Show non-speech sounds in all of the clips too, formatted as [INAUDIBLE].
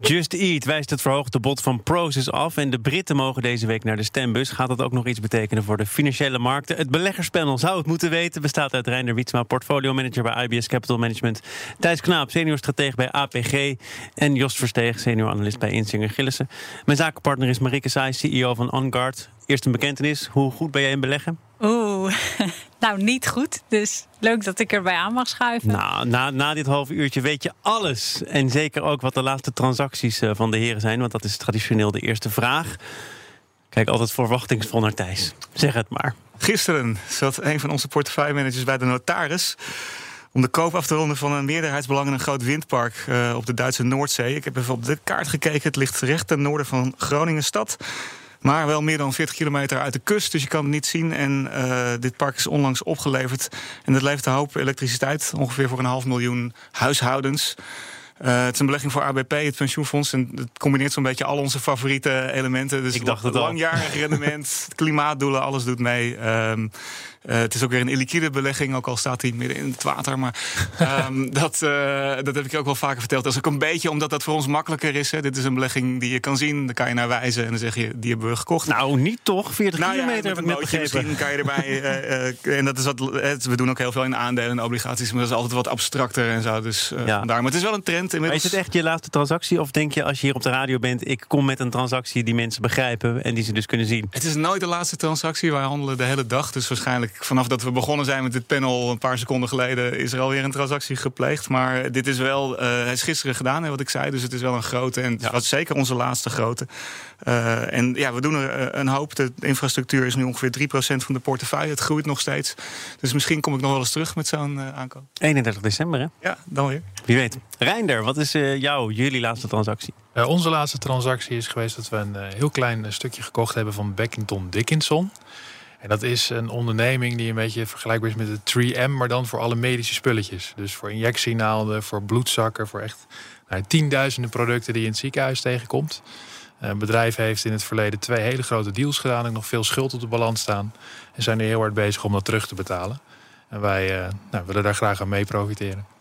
Just Eat wijst het verhoogde bod van Proces af. En de Britten mogen deze week naar de stembus. Gaat dat ook nog iets betekenen voor de financiële markten? Het beleggerspanel zou het moeten weten. Bestaat uit Reiner Wietsma, portfolio manager bij IBS Capital Management. Thijs Knaap, senior stratege bij APG. En Jos Versteeg, senior analist bij Insinger Gillissen. Mijn zakenpartner is Marike Saai, CEO van OnGuard. Eerst een bekentenis. Hoe goed ben jij in beleggen? [LAUGHS] nou niet goed. Dus leuk dat ik erbij aan mag schuiven. Nou, na, na dit half uurtje weet je alles. En zeker ook wat de laatste transacties eh, van de heren zijn. Want dat is traditioneel de eerste vraag. Kijk altijd verwachtingsvol naar Thijs. Zeg het maar. Gisteren zat een van onze portefeuillemanagers bij de notaris om de koop af te ronden van een meerderheidsbelang in een groot windpark uh, op de Duitse Noordzee. Ik heb even op de kaart gekeken. Het ligt recht ten noorden van Groningen stad. Maar wel meer dan 40 kilometer uit de kust, dus je kan het niet zien. En uh, dit park is onlangs opgeleverd. En dat levert een hoop elektriciteit, ongeveer voor een half miljoen huishoudens. Uh, het is een belegging voor ABP, het pensioenfonds. En het combineert zo'n beetje al onze favoriete elementen. Dus Ik dacht het langjarig rendement, [LAUGHS] klimaatdoelen, alles doet mee. Um, uh, het is ook weer een illiquide belegging, ook al staat hij midden in het water. Maar um, [LAUGHS] dat, uh, dat heb ik je ook wel vaker verteld. Dat is ook een beetje omdat dat voor ons makkelijker is. Hè. Dit is een belegging die je kan zien, daar kan je naar wijzen en dan zeg je, die hebben we gekocht. Nou, niet toch? 40 nou, kilometer ja, heb ik net begrepen. Misschien kan je erbij. uh, [LAUGHS] en dat is wat, we doen ook heel veel in aandelen en obligaties, maar dat is altijd wat abstracter en zo. Dus ja. vandaar. Maar het is wel een trend. Inmiddels... Maar is het echt je laatste transactie? Of denk je als je hier op de radio bent, ik kom met een transactie die mensen begrijpen en die ze dus kunnen zien? Het is nooit de laatste transactie. Wij handelen de hele dag. Dus waarschijnlijk vanaf dat we begonnen zijn met dit panel een paar seconden geleden, is er alweer een transactie gepleegd. Maar dit is wel, uh, het is gisteren gedaan, hè, wat ik zei. Dus het is wel een grote en ja. was zeker onze laatste grote. Uh, en ja, we doen er een hoop. De infrastructuur is nu ongeveer 3% van de portefeuille. Het groeit nog steeds. Dus misschien kom ik nog wel eens terug met zo'n uh, aankoop. 31 december, hè? Ja, dan weer. Wie weet. Reinder, wat is uh, jouw, jullie laatste transactie? Uh, onze laatste transactie is geweest dat we een uh, heel klein stukje gekocht hebben van Beckington Dickinson. En dat is een onderneming die een beetje vergelijkbaar is met de 3M, maar dan voor alle medische spulletjes. Dus voor injectienaalden, voor bloedzakken, voor echt nou, tienduizenden producten die je in het ziekenhuis tegenkomt. Het bedrijf heeft in het verleden twee hele grote deals gedaan en nog veel schuld op de balans staan. En zijn er heel hard bezig om dat terug te betalen. En wij uh, nou, willen daar graag aan mee profiteren.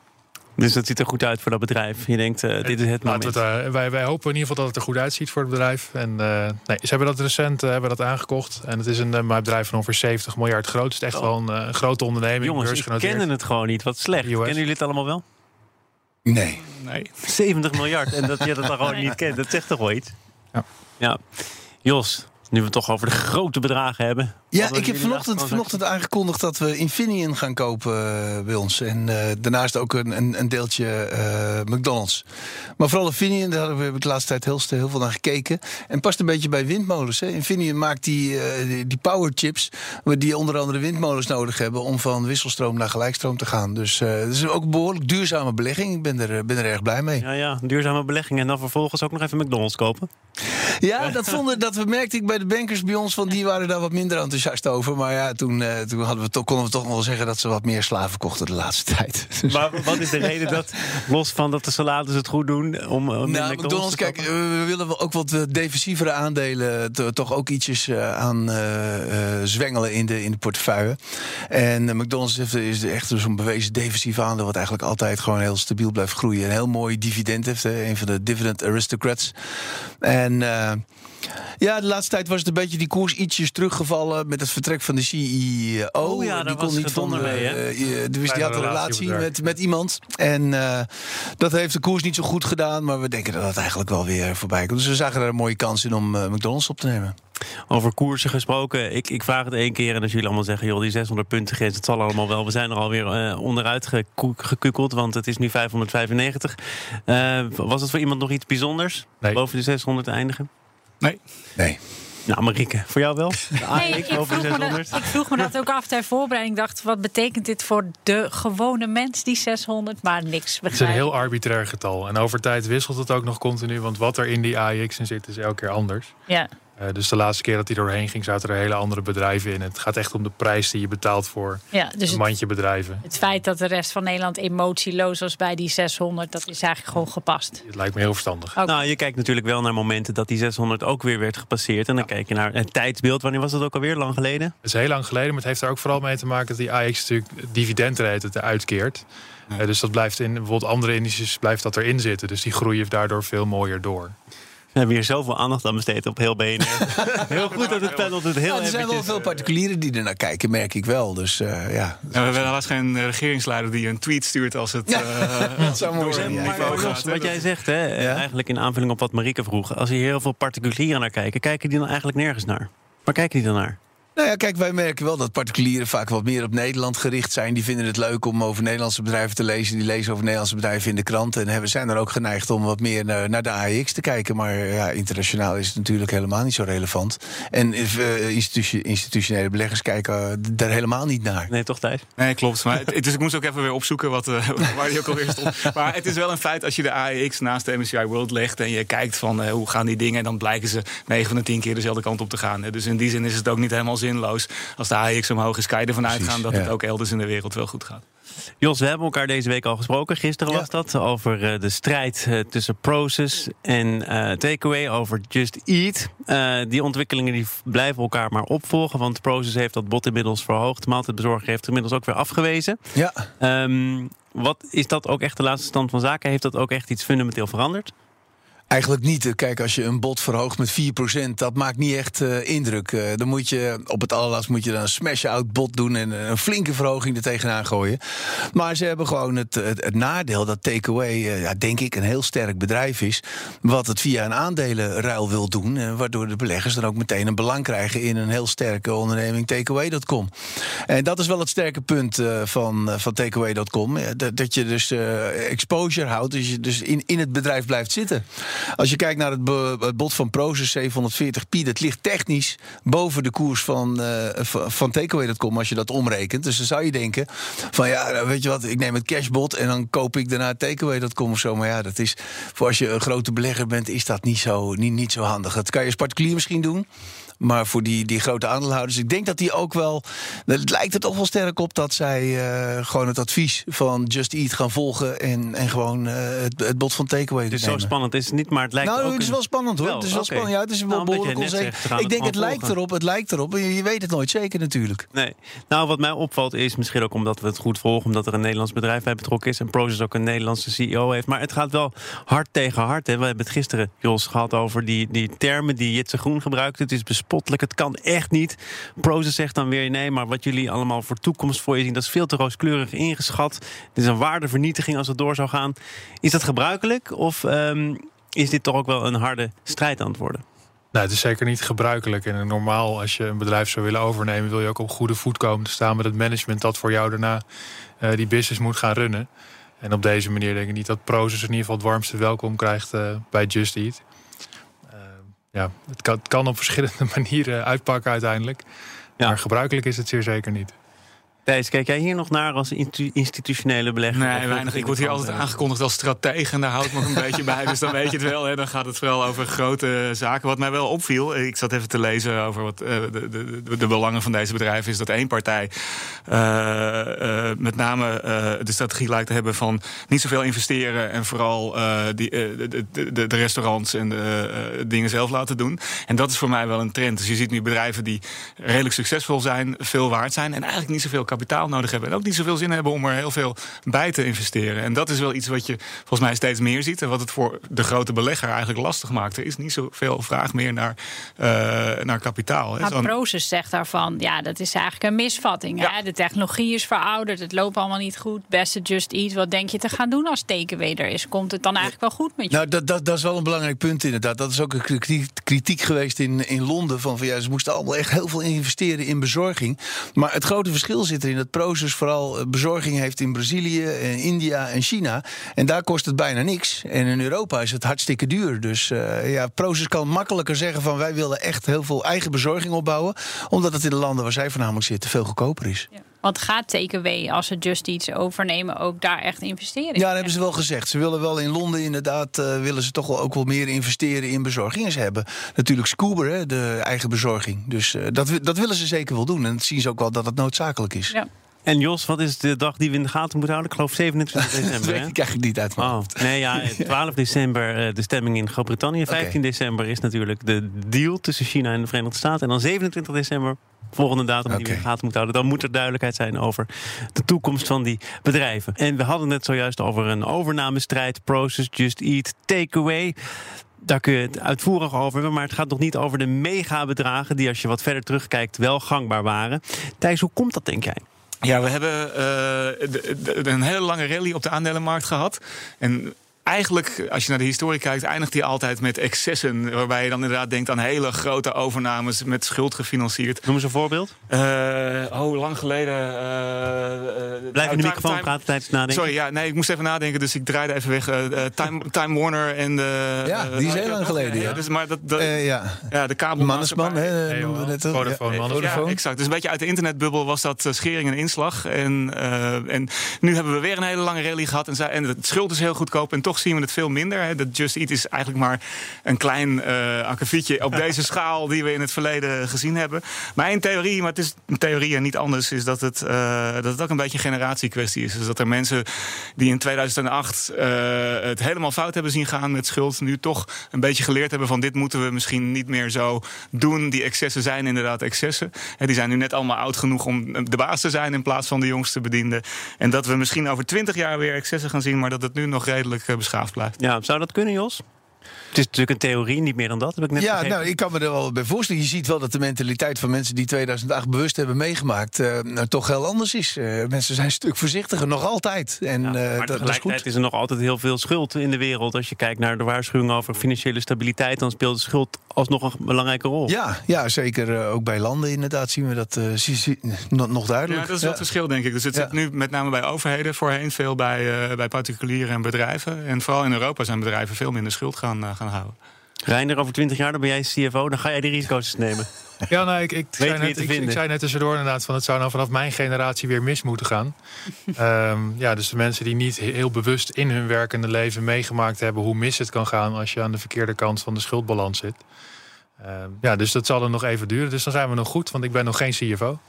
Dus dat ziet er goed uit voor dat bedrijf. Je denkt, uh, dit is het moment. Het, uh, wij, wij hopen in ieder geval dat het er goed uitziet voor het bedrijf. En uh, nee, ze hebben dat recent hebben dat aangekocht. En het is een bedrijf van ongeveer 70 miljard groot. Het is echt oh. wel een, grote onderneming. Jongens, ik kennen het gewoon niet. Wat slecht. Kennen jullie het allemaal wel? Nee. nee. 70 miljard. En dat je dat dan gewoon niet kent. Dat zegt toch wel iets? Ja. ja. Jos, nu we het toch over de grote bedragen hebben. Ja, ik heb vanochtend, vanochtend aangekondigd dat we Infineon gaan kopen uh, bij ons. En uh, daarnaast ook een, een, een deeltje uh, McDonald's. Maar vooral Infineon, daar heb ik de laatste tijd heel, heel veel naar gekeken. En past een beetje bij windmolens. Hè. Infineon maakt die, die, die power chips, die onder andere windmolens nodig hebben... om van wisselstroom naar gelijkstroom te gaan. Dus het is ook een behoorlijk duurzame belegging. Ik ben er, ben er erg blij mee. Ja, ja, duurzame belegging. En dan vervolgens ook nog even McDonald's kopen. Ja, dat, vonden, dat merkte ik bij de bankers bij ons, want die waren daar wat minder enthousiast over. Maar ja, toen, uh, toen hadden we toch, konden we toch nog wel zeggen dat ze wat meer slaven kochten de laatste [LAUGHS] tijd. Dus. Maar wat is de reden dat, los van dat de salades het goed doen, om, om nou, McDonald's, kijk, we willen ook wat defensievere aandelen, toch ook ietsjes uh, aan uh, zwengelen in de, in de portefeuille. En McDonald's is echt zo'n bewezen defensief aandeel, wat eigenlijk altijd gewoon heel stabiel blijft groeien. Een heel mooi dividend heeft, hè, een van de dividend aristocrats. En uh, ja, de laatste tijd was het een beetje die koers ietsjes teruggevallen met het vertrek van de CEO. Oh ja, die kon niet van. Mee, uh, dus die had een relatie met, met iemand. En uh, dat heeft de koers niet zo goed gedaan. Maar we denken dat het eigenlijk wel weer voorbij komt. Dus we zagen er een mooie kans in om uh, McDonald's op te nemen. Over koersen gesproken. Ik, ik vraag het één keer en als jullie allemaal zeggen... joh, die 600 punten grens, het zal allemaal wel. We zijn er alweer uh, onderuit gekukeld, want het is nu 595. Uh, was het voor iemand nog iets bijzonders? Nee. Boven de 600 eindigen? Nee. Nee. Nou, Marieke, voor jou wel? Nee, ik, vroeg dat, ik, vroeg me dat ook af ter voorbereiding. Ik dacht, wat betekent dit voor de gewone mens, die 600? Maar niks. Het is een heel arbitrair getal. En over tijd wisselt het ook nog continu. Want wat er in die AX in zit, is elke keer anders. Ja. Uh, dus de laatste keer dat hij doorheen ging, zaten er hele andere bedrijven in. Het gaat echt om de prijs die je betaalt voor ja, dus een mandje bedrijven. Het feit dat de rest van Nederland emotieloos was bij die 600, dat is eigenlijk gewoon gepast. Het lijkt me heel verstandig. Okay. Nou, je kijkt natuurlijk wel naar momenten dat die 600 ook weer werd gepasseerd. En dan ja. kijk je naar het tijdsbeeld. Wanneer was dat ook alweer? Lang geleden? Het is heel lang geleden, maar het heeft er ook vooral mee te maken dat die AX natuurlijk dividendrente uitkeert. Ja. Uh, dus dat blijft in bijvoorbeeld andere indices blijft dat erin zitten. Dus die groeien daardoor veel mooier door. We hebben hier zoveel aandacht aan besteed op heel BNR. [LAUGHS] heel goed dat het panel het heel ja, Er zijn wel veel particulieren die er naar kijken, merk ik wel. Dus, uh, ja. ja. we hebben helaas geen regeringsleider die een tweet stuurt als het uh, [LAUGHS] dat zou mooi zijn. Wat jij zegt, hè, ja? eigenlijk in aanvulling op wat Marieke vroeg. Als hier heel veel particulieren naar kijken, kijken die dan eigenlijk nergens naar? Waar kijken die dan naar? Nou ja, kijk, wij merken wel dat particulieren vaak wat meer op Nederland gericht zijn. Die vinden het leuk om over Nederlandse bedrijven te lezen. Die lezen over Nederlandse bedrijven in de kranten. En we zijn dan ook geneigd om wat meer naar, de AEX te kijken. Maar ja, internationaal is het natuurlijk helemaal niet zo relevant. En uh, institutie, institutionele beleggers kijken daar helemaal niet naar. Nee, toch Thijs? Nee, klopt. Maar [LAUGHS] het, dus ik moest ook even weer opzoeken wat, uh, [LAUGHS] waar die ook alweer stond. Maar het is wel een feit als je de AEX naast de MSCI World legt... en je kijkt van uh, hoe gaan die dingen... dan blijken ze 9 van de 10 keer dezelfde kant op te gaan. Dus in die zin is het ook niet helemaal zinloos als de AX omhoog is, kan je ervan uitgaan dat ja. het ook elders in de wereld wel goed gaat. Jos, we hebben elkaar deze week al gesproken. Gisteren ja. was dat over uh, de strijd uh, tussen Process en uh, Takeaway over Just Eat. die ontwikkelingen die blijven elkaar maar opvolgen. Want Process heeft dat bod inmiddels verhoogd. De maaltijdbezorger heeft inmiddels ook weer afgewezen. Ja. Um, wat is dat ook echt de laatste stand van zaken? Heeft dat ook echt iets fundamenteel veranderd? Eigenlijk niet. Kijk, als je een bod verhoogt met 4%, dat maakt niet echt uh, indruk. Uh, dan moet je op het allerlaatst moet je dan een smash-out bod doen en een flinke verhoging er tegenaan gooien. Maar ze hebben gewoon het, het, nadeel dat Takeaway, ja, denk ik, een heel sterk bedrijf is. Wat het via een aandelenruil wil doen. waardoor de beleggers dan ook meteen een belang krijgen in een heel sterke onderneming Takeaway.com. En dat is wel het sterke punt van, van Takeaway.com. Dat, dat je dus exposure houdt, dus je dus in, in het bedrijf blijft zitten. Als je kijkt naar het, het bod van Proces 740 pi, dat ligt technisch boven de koers van, uh, van Takeaway.com als je dat omrekent. Dus dan zou je denken van ja, weet je wat, ik neem het cashbot en dan koop ik daarna Takeaway.com of zo. Maar ja, dat is voor als je een grote belegger bent, is dat niet zo, niet, niet zo handig. Dat kan je als particulier misschien doen. Maar voor die, die grote aandeelhouders, ik denk dat die ook wel. Het lijkt er toch wel sterk op dat zij uh, gewoon het advies van Just Eat gaan volgen. En, en gewoon uh, het, het bod van Takeaway. Het is zo spannend, is het niet, maar het lijkt nou, ook. het is wel spannend hoor. Wel, het is wel okay. spannend. Ja, het is wel nou, behoorlijk onzeker. Ik denk het lijkt erop, het lijkt erop. Je, je weet het nooit zeker natuurlijk. Nee. Nou, wat mij opvalt is misschien ook omdat we het goed volgen, omdat er een Nederlands bedrijf bij betrokken is en Proces ook een Nederlandse CEO heeft. Maar het gaat wel hard tegen hard. Hè. We hebben het gisteren, Jos, gehad over die, die termen die Jitse Groen gebruikt. Het is bespottelijk, het kan echt niet. Proces zegt dan weer nee, maar wat jullie allemaal voor toekomst voor je zien, dat is veel te rooskleurig ingeschat. Dit is een waardevernietiging als het door zou gaan. Is dat gebruikelijk of um, is dit toch ook wel een harde strijd aan het worden? Nou, het is zeker niet gebruikelijk. En normaal, als je een bedrijf zou willen overnemen, wil je ook op goede voet komen te staan met het management dat voor jou daarna uh, die business moet gaan runnen. En op deze manier denk ik niet dat Proces in ieder geval het warmste welkom krijgt uh, bij Just Eat ja, het kan, het kan op verschillende [LAUGHS] manieren uitpakken uiteindelijk. Ja. Maar gebruikelijk is het zeer zeker niet. Thijs, kijk jij hier nog naar als institutionele belegger? Nee, weinig. Ik word hier altijd aangekondigd als stratege en daar hou ik me een [LAUGHS] beetje bij. Dus dan weet je het wel. Hè. Dan gaat het vooral over grote zaken. Wat mij wel opviel, ik zat even te lezen over wat uh, de, de, de, belangen van deze bedrijven, is dat één partij uh, uh, met name de strategie lijkt te hebben van niet zoveel investeren en vooral die, de, de, de, restaurants en de dingen zelf laten doen. En dat is voor mij wel een trend. Dus je ziet nu bedrijven die redelijk succesvol zijn, veel waard zijn en eigenlijk niet zoveel kapitaal nodig hebben. En ook niet zoveel zin hebben om er heel veel bij te investeren. En dat is wel iets wat je volgens mij steeds meer ziet. En wat het voor de grote belegger eigenlijk lastig maakt. Er is niet zoveel vraag meer naar, uh, naar kapitaal. Maar het Proces zegt daarvan, ja, dat is eigenlijk een misvatting. Ja. Hè? De technologie is verouderd, het loopt allemaal niet goed. Beste Just Eat, wat denk je te gaan doen als tekenweder is? Komt het dan eigenlijk wel goed met je? Nou, dat, dat, dat is wel een belangrijk punt inderdaad. Dat is ook een kritiek, kritiek geweest in, in Londen. Van, van ja, ze moesten allemaal echt heel veel investeren in bezorging. Maar het grote verschil zit erin dat Proces vooral bezorging heeft in Brazilië, en India en China. En daar kost het bijna niks. En in Europa is het hartstikke duur. Dus uh, ja, Proces kan makkelijker zeggen van wij willen echt heel veel eigen bezorging opbouwen. Omdat het in de landen waar zij voornamelijk zitten veel goedkoper is. Want gaat TKW, als ze Just Eats overnemen, ook daar echt investeren? Ja, dat hebben ze wel gezegd. Ze willen wel in Londen inderdaad, uh, willen ze toch wel ook wel meer investeren in bezorging. En ze hebben natuurlijk Scoober, hè, de eigen bezorging. Dus uh, dat, dat willen ze zeker wel doen. En dat zien ze ook wel dat het noodzakelijk is. Ja. En Jos, wat is de dag die we in de gaten moeten houden? Ik geloof 27 december. [LAUGHS] dat weet ik eigenlijk niet uit mijn oh, Nee, ja, [LAUGHS] 12 december de stemming in Groot-Brittannië. 15 okay. december is natuurlijk de deal tussen China en de Verenigde Staten. En dan 27 december volgende datum die we in de gaten moeten houden. Dan moet er duidelijkheid zijn over de toekomst van die bedrijven. En we hadden het zojuist over een overnamestrijd. Process, Just Eat, Takeaway. Daar kun je het uitvoerig over hebben. Maar het gaat nog niet over de megabedragen... die als je wat verder terugkijkt wel gangbaar waren. Thijs, hoe komt dat denk jij? Ja, we hebben uh, een hele lange rally op de aandelenmarkt gehad. En eigenlijk, als je naar de historie kijkt, eindigt die altijd met excessen. Waarbij je dan inderdaad denkt aan hele grote overnames met schuld gefinancierd. Noem eens een voorbeeld. Uh, oh, lang geleden. Blijf in de microfoon time, praten tijdens nadenken. Sorry, ja, nee, ik moest even nadenken, dus ik draaide even weg. Time, [LAUGHS] Time Warner en de. Ja, die is heel lang geleden. Ja, dus, maar dat, dat ja. ja, de kabel. Mannesman, hè? Ja, Mannesman. Ja, exact. Dus een beetje uit de internetbubbel was dat schering en inslag. En, en nu hebben we weer een hele lange rally gehad. En, zij, en het schuld is heel goedkoop. En toch zien we het veel minder. Hè. Dat Just Eat is eigenlijk maar een klein uh, akkefietje op [LAUGHS] deze schaal die we in het verleden gezien hebben. Mijn theorie, maar het is een theorie en niet anders, is dat het, uh, dat het ook een beetje een is. Dus dat er mensen die in 2008 uh, het helemaal fout hebben zien gaan met schuld, nu toch een beetje geleerd hebben van dit moeten we misschien niet meer zo doen. Die excessen zijn inderdaad excessen. Hè, die zijn nu net allemaal oud genoeg om de baas te zijn in plaats van de jongste bediende. En dat we misschien over twintig jaar weer excessen gaan zien, maar dat het nu nog redelijk beschaafd blijft. Ja, zou dat kunnen, Jos? Het is natuurlijk een theorie, niet meer dan dat. Heb ik net ja, nou, ik kan me er wel bij voorstellen. Je ziet wel dat de mentaliteit van mensen die 2008 bewust hebben meegemaakt, uh, nou, toch heel anders is. Uh, mensen zijn een stuk voorzichtiger, nog altijd. En, ja, uh, maar dat, tegelijkertijd dat is, goed. is er nog altijd heel veel schuld in de wereld. Als je kijkt naar de waarschuwing over financiële stabiliteit, dan speelt de schuld alsnog een belangrijke rol. Ja, ja zeker ook bij landen inderdaad zien we dat nog duidelijk. Ja, dat is wel het verschil, denk ik. Dus het Ja. zit nu met name bij overheden, voorheen veel bij, bij particulieren en bedrijven. En vooral in Europa zijn bedrijven veel minder schuld gaan, gaan houden. Reiner, over twintig jaar dan ben jij CFO, dan ga jij die risico's nemen. [LAUGHS] Ja, nou, ik, ik, zei net, ik, ik zei net tussendoor inderdaad van het zou nou vanaf mijn generatie weer mis moeten gaan. [LAUGHS] Ehm, ja, dus de mensen die niet he- heel bewust in hun werkende leven meegemaakt hebben hoe mis het kan gaan als je aan de verkeerde kant van de schuldbalans zit. Ehm, ja, dus dat zal er nog even duren. Dus dan zijn we nog goed, want ik ben nog geen CFO.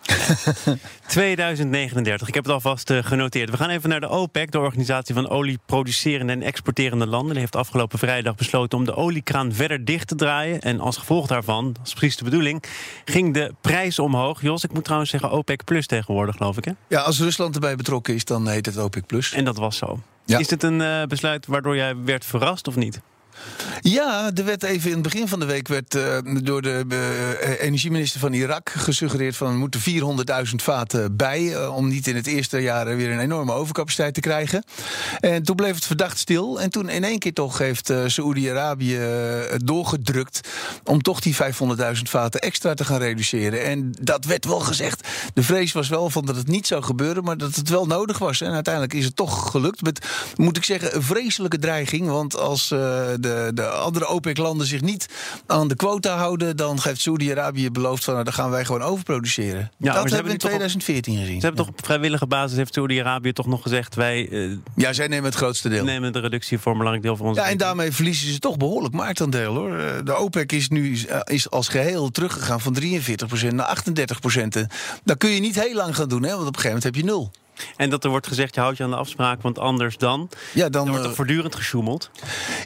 2039, [LAUGHS] ik heb het alvast eh, genoteerd. We gaan even naar de OPEC, de organisatie van olieproducerende en exporterende landen. Die heeft afgelopen vrijdag besloten om de oliekraan verder dicht te draaien. En als gevolg daarvan, dat is precies de bedoeling, ging de prijs omhoog. Jos, ik moet trouwens zeggen OPEC plus tegenwoordig, geloof ik. Hè? Ja, als Rusland erbij betrokken is, dan heet het OPEC+. Plus. En dat was zo. Ja. Is dit een eh, besluit waardoor jij werd verrast of niet? Ja, er werd even in het begin van de week werd, eh, door de eh, energieminister van Irak gesuggereerd van er moeten 400.000 vaten bij eh, om niet in het eerste jaar weer een enorme overcapaciteit te krijgen. En toen bleef het verdacht stil. En toen in één keer toch heeft eh Saoedi-Arabië eh, doorgedrukt om toch die 500.000 vaten extra te gaan reduceren. En dat werd wel gezegd. De vrees was wel van dat het niet zou gebeuren, maar dat het wel nodig was. En uiteindelijk is het toch gelukt. Met, moet ik zeggen, een vreselijke dreiging. Want als eh, de, de andere OPEC-landen zich niet aan de quota houden, dan heeft Saoedi-Arabië beloofd van nou, dan gaan wij gewoon overproduceren. dat hebben we in nu toch op- 2014 gezien. Ze hebben toch op vrijwillige basis, heeft Saudi-Arabië toch nog gezegd... wij eh, Ja, zij nemen het grootste deel. nemen de reductie voor een belangrijk deel van onze... Ja, en daarmee verliezen ze toch behoorlijk marktaandeel hoor. Eh, De OPEC is nu eh, is als geheel teruggegaan van 43% naar 38%. Dat kun je niet heel lang gaan doen, hè, want op een gegeven moment heb je nul. En dat er wordt gezegd, je houdt je aan de afspraak, want anders dan... Ja, dan, Er wordt eh, toch voortdurend gesjoemeld?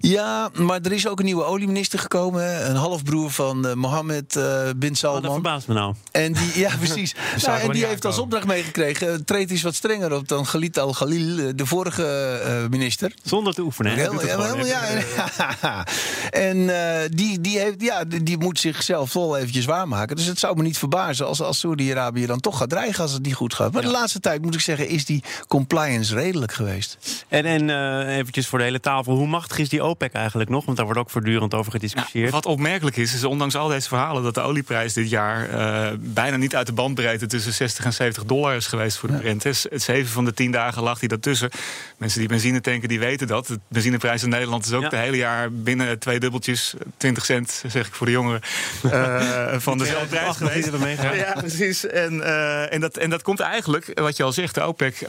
ja, maar er is ook een nieuwe olieminister gekomen. Een halfbroer van eh, Mohammed eh, bin Oh, dat Salman. verbaast me nou. En die, ja, [LAUGHS] precies. nou, en die heeft als opdracht meegekregen. eh, treed eens wat strenger op dan Khalid al-Khalil, eh, de vorige eh, minister. Zonder te oefenen. Heel- ja, helemaal, ja, [LAUGHS] en eh, die, die, heeft, ja, die, die moet zichzelf wel eventjes waarmaken. Dus het zou me niet verbazen als, als Saudi-Arabië dan toch gaat dreigen als het niet goed gaat. Maar de laatste tijd moet ik zeggen, zeggen, is die compliance redelijk geweest. En, en uh, eventjes voor de hele tafel, hoe machtig is die OPEC eigenlijk nog? Want daar wordt ook voortdurend over gediscussieerd. wat opmerkelijk is, is ondanks al deze verhalen... dat de olieprijs dit jaar uh, bijna niet uit de bandbreedte... tussen 60 en 70 dollar is geweest voor de Brent. Het zeven van de tien dagen lag hij daartussen. Mensen die benzine tanken, die weten dat. De benzineprijs in Nederland is ook ja. het hele jaar binnen twee dubbeltjes... 20 cent, zeg ik voor de jongeren, uh, [LAUGHS] van dezelfde prijs geweest. Ja, precies. En, uh, en, dat, en dat komt eigenlijk, wat je al zegt, de OPEC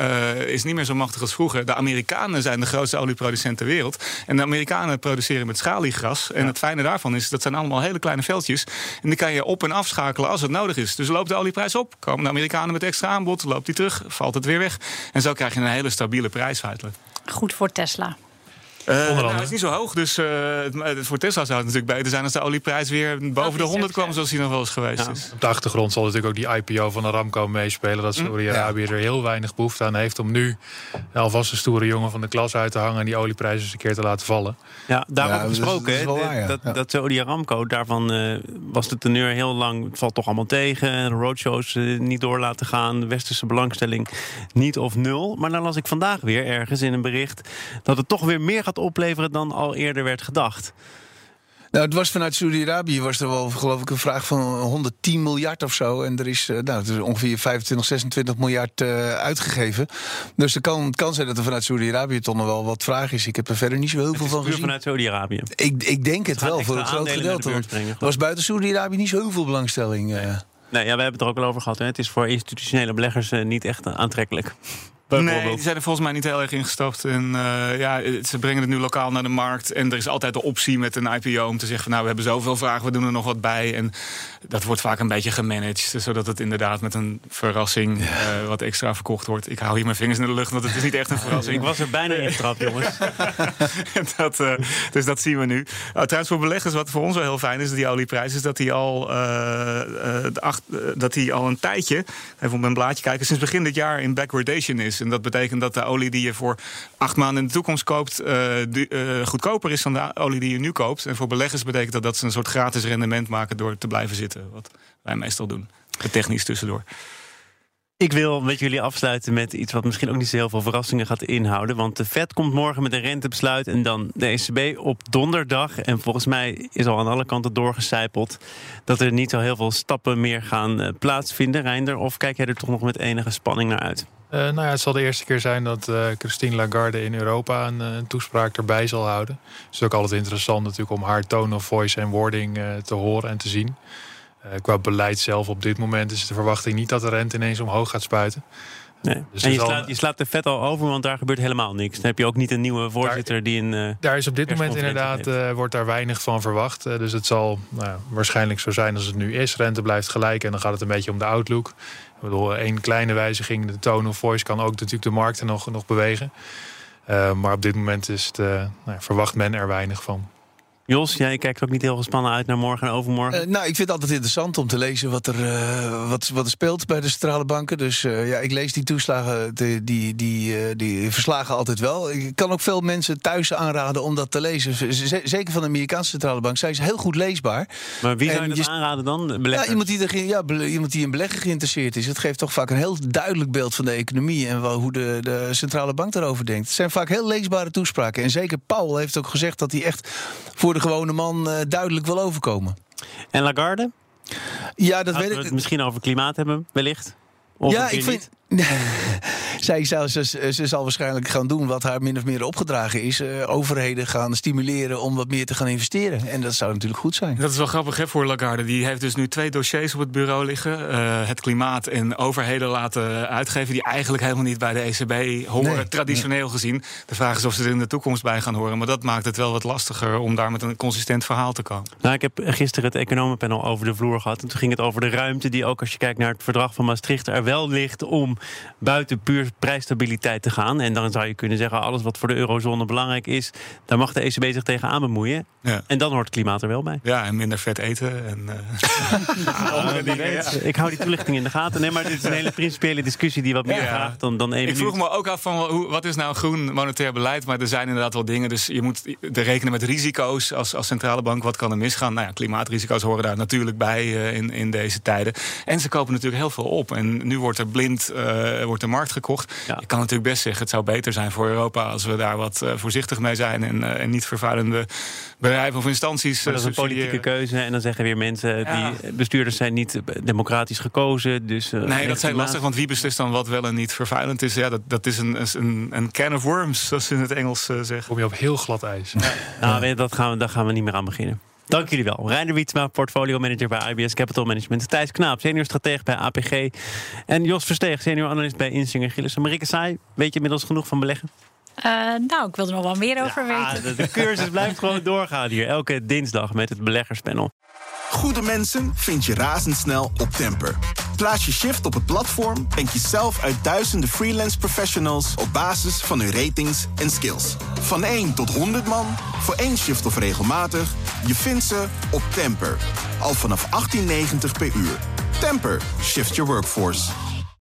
is niet meer zo machtig als vroeger. De Amerikanen zijn de grootste olieproducent ter wereld. En de Amerikanen produceren met schaliegas. En het fijne daarvan is, dat zijn allemaal hele kleine veldjes. En die kan je op- en afschakelen als het nodig is. Dus loopt de olieprijs op, komen de Amerikanen met extra aanbod, loopt die terug, valt het weer weg. En zo krijg je een hele stabiele prijs feitelijk. Goed voor Tesla. Uh, nou, het is niet zo hoog, dus uh, het, voor Tesla zou het natuurlijk beter zijn als de olieprijs weer boven de 100 kwam, zoals hij nog wel eens geweest ja. is. Op de achtergrond zal natuurlijk ook die IPO van Aramco meespelen. Dat Saudi-Arabië ja. er heel weinig behoefte aan heeft om nu alvast een stoere jongen van de klas uit te hangen en die olieprijs eens een keer te laten vallen. Ja, daarover gesproken. Dat, waar, dat, dat Saudi-Aramco, daarvan uh, was de teneur heel lang, het valt toch allemaal tegen. Roadshows niet door laten gaan, westerse belangstelling niet of nul. Maar dan las ik vandaag weer ergens in een bericht dat het toch weer meer gaat opleveren dan al eerder werd gedacht. Nou, het was vanuit Saudi-Arabië was er wel, geloof ik, een vraag van 110 miljard of zo. En er is, nou, het is ongeveer 25, 26 miljard uh, uitgegeven. Dus het kan, het kan zijn dat er vanuit Saudi-Arabië toch nog wel wat vraag is. Ik heb er verder niet zo heel veel van gezien. vanuit Saudi-Arabië? Ik, ik denk het wel, voor een groot gedeelte. Er was buiten Saudi-Arabië niet zo heel veel belangstelling. Uh. Nee, ja, we hebben het er ook al over gehad. Hè. Het is voor institutionele beleggers uh, niet echt aantrekkelijk. Nee, die zijn er volgens mij niet heel erg ingestapt. En uh, ja, ze brengen het nu lokaal naar de markt. En er is altijd de optie met een IPO om te zeggen: van, Nou, we hebben zoveel vragen, we doen er nog wat bij. En dat wordt vaak een beetje gemanaged. Zodat het inderdaad met een verrassing ja. uh, wat extra verkocht wordt. Ik hou hier mijn vingers in de lucht, want het is niet echt een verrassing. [LAUGHS] Ik was er bijna in getrapt, jongens. [LAUGHS] dat, uh, dus dat zien we nu. Uh, trouwens, voor beleggers, wat voor ons wel heel fijn is, die olieprijs, is dat die al, acht, dat die al een tijdje, even op mijn blaadje kijken, sinds begin dit jaar in backwardation is. En dat betekent dat de olie die je voor acht maanden in de toekomst koopt, uh, goedkoper is dan de olie die je nu koopt. En voor beleggers betekent dat dat ze een soort gratis rendement maken door te blijven zitten. Wat wij meestal doen. Technisch tussendoor. Ik wil met jullie afsluiten met iets wat misschien ook niet zo heel veel verrassingen gaat inhouden. Want de Fed komt morgen met een rentebesluit en dan de ECB op donderdag. En volgens mij is al aan alle kanten doorgecijpeld dat er niet zo heel veel stappen meer gaan plaatsvinden. Reinder, of kijk jij er toch nog met enige spanning naar uit? Uh, nou ja, het zal de eerste keer zijn dat uh, Christine Lagarde in Europa een, toespraak erbij zal houden. Het is ook altijd interessant natuurlijk om haar tone of voice en wording te horen en te zien. Qua beleid zelf op dit moment is de verwachting niet dat de rente ineens omhoog gaat spuiten. Nee. Dus en je, slaat, je slaat de vet al over, want daar gebeurt helemaal niks. Dan heb je ook niet een nieuwe voorzitter daar, die een. Uh, daar is op dit moment inderdaad uh, wordt daar weinig van verwacht. Uh, dus het zal nou, waarschijnlijk zo zijn als het nu is. Rente blijft gelijk en dan gaat het een beetje om de outlook. Ik bedoel, één kleine wijziging, de tone of voice, kan ook natuurlijk de markten nog, nog bewegen. maar op dit moment is het, nou, verwacht men er weinig van. Jos, jij kijkt ook niet heel gespannen uit naar morgen en overmorgen. Uh, nou, ik vind het altijd interessant om te lezen wat er, uh, wat, wat er speelt bij de centrale banken. Dus uh, ja, ik lees die toeslagen, die, die, die, die verslagen altijd wel. Ik kan ook veel mensen thuis aanraden om dat te lezen. Z zeker van de Amerikaanse centrale bank. Zij is heel goed leesbaar. Maar wie zou je dat aanraden dan? Ja, iemand, die er, ja, iemand die in beleggen geïnteresseerd is. Het geeft toch vaak een heel duidelijk beeld van de economie en wel, hoe de, de centrale bank daarover denkt. Het zijn vaak heel leesbare toespraken. En zeker Paul heeft ook gezegd dat hij echt voor de gewone man uh, duidelijk wil overkomen. En Lagarde? Ja, dat weet we ik. het misschien over klimaat hebben, wellicht. Of ja, ik vind. [LAUGHS] Zij zou, ze, ze, zal waarschijnlijk gaan doen wat haar min of meer opgedragen is. Uh, overheden gaan stimuleren om wat meer te gaan investeren. En dat zou natuurlijk goed zijn. Dat is wel grappig hè, voor Lagarde. Die heeft dus nu twee dossiers op het bureau liggen. Uh, het klimaat en overheden laten uitgeven... die eigenlijk helemaal niet bij de ECB horen, nee, traditioneel nee. gezien. De vraag is of ze er in de toekomst bij gaan horen. Maar dat maakt het wel wat lastiger om daar met een consistent verhaal te komen. Nou, ik heb gisteren het economenpanel over de vloer gehad. En toen ging het over de ruimte die ook als je kijkt naar het verdrag van Maastricht... er wel ligt om buiten puur prijsstabiliteit te gaan. En dan zou je kunnen zeggen, alles wat voor de eurozone belangrijk is... daar mag de ECB zich tegenaan bemoeien. Ja. En dan hoort klimaat er wel bij. Ja, en minder vet eten. En, [LAUGHS] [LAUGHS] uh... ja, weet. Ik hou die toelichting in de gaten. Nee, maar dit is een hele principiële discussie die wat meer ja, vraagt dan, dan één Ik vroeg me ook af van, hoe, wat is nou groen monetair beleid? Maar er zijn inderdaad wel dingen. Dus je moet er rekenen met risico's als, als centrale bank. Wat kan er misgaan? Nou ja, klimaatrisico's horen daar natuurlijk bij uh, in, in deze tijden. En ze kopen natuurlijk heel veel op. En nu wordt er blind uh, wordt de markt gekocht. Je kan natuurlijk best zeggen, het zou beter zijn voor Europa als we daar wat voorzichtig mee zijn en, en niet vervuilende bedrijven of instanties. Maar dat is een politieke keuze. En dan zeggen weer mensen, die bestuurders zijn niet democratisch gekozen. Dus, nee, dat zijn lastig, want wie beslist dan wat wel en niet vervuilend is? Ja, dat, dat is een, een, een can of worms, zoals ze in het Engels zeggen. Kom je op heel glad ijs. Nou, dat gaan we, daar gaan we niet meer aan beginnen. Dank jullie wel. Reiner Wietsma, portfolio manager bij IBS Capital Management. Thijs Knaap, senior stratege bij APG. En Jos Versteeg, senior analist bij Insinger Gillissen. Marike Saai, weet je inmiddels genoeg van beleggen? Uh, nou, ik wil er nog wel meer over weten. De, de cursus [LAUGHS] blijft gewoon doorgaan hier. Elke dinsdag met het beleggerspanel. Goede mensen vind je razendsnel op Temper. Plaats je shift op het platform en kies zelf uit duizenden freelance professionals op basis van hun ratings en skills. Van 1 tot 100 man, voor één shift of regelmatig, je vindt ze op Temper. Al vanaf 18,90 per uur. Temper, shift your workforce.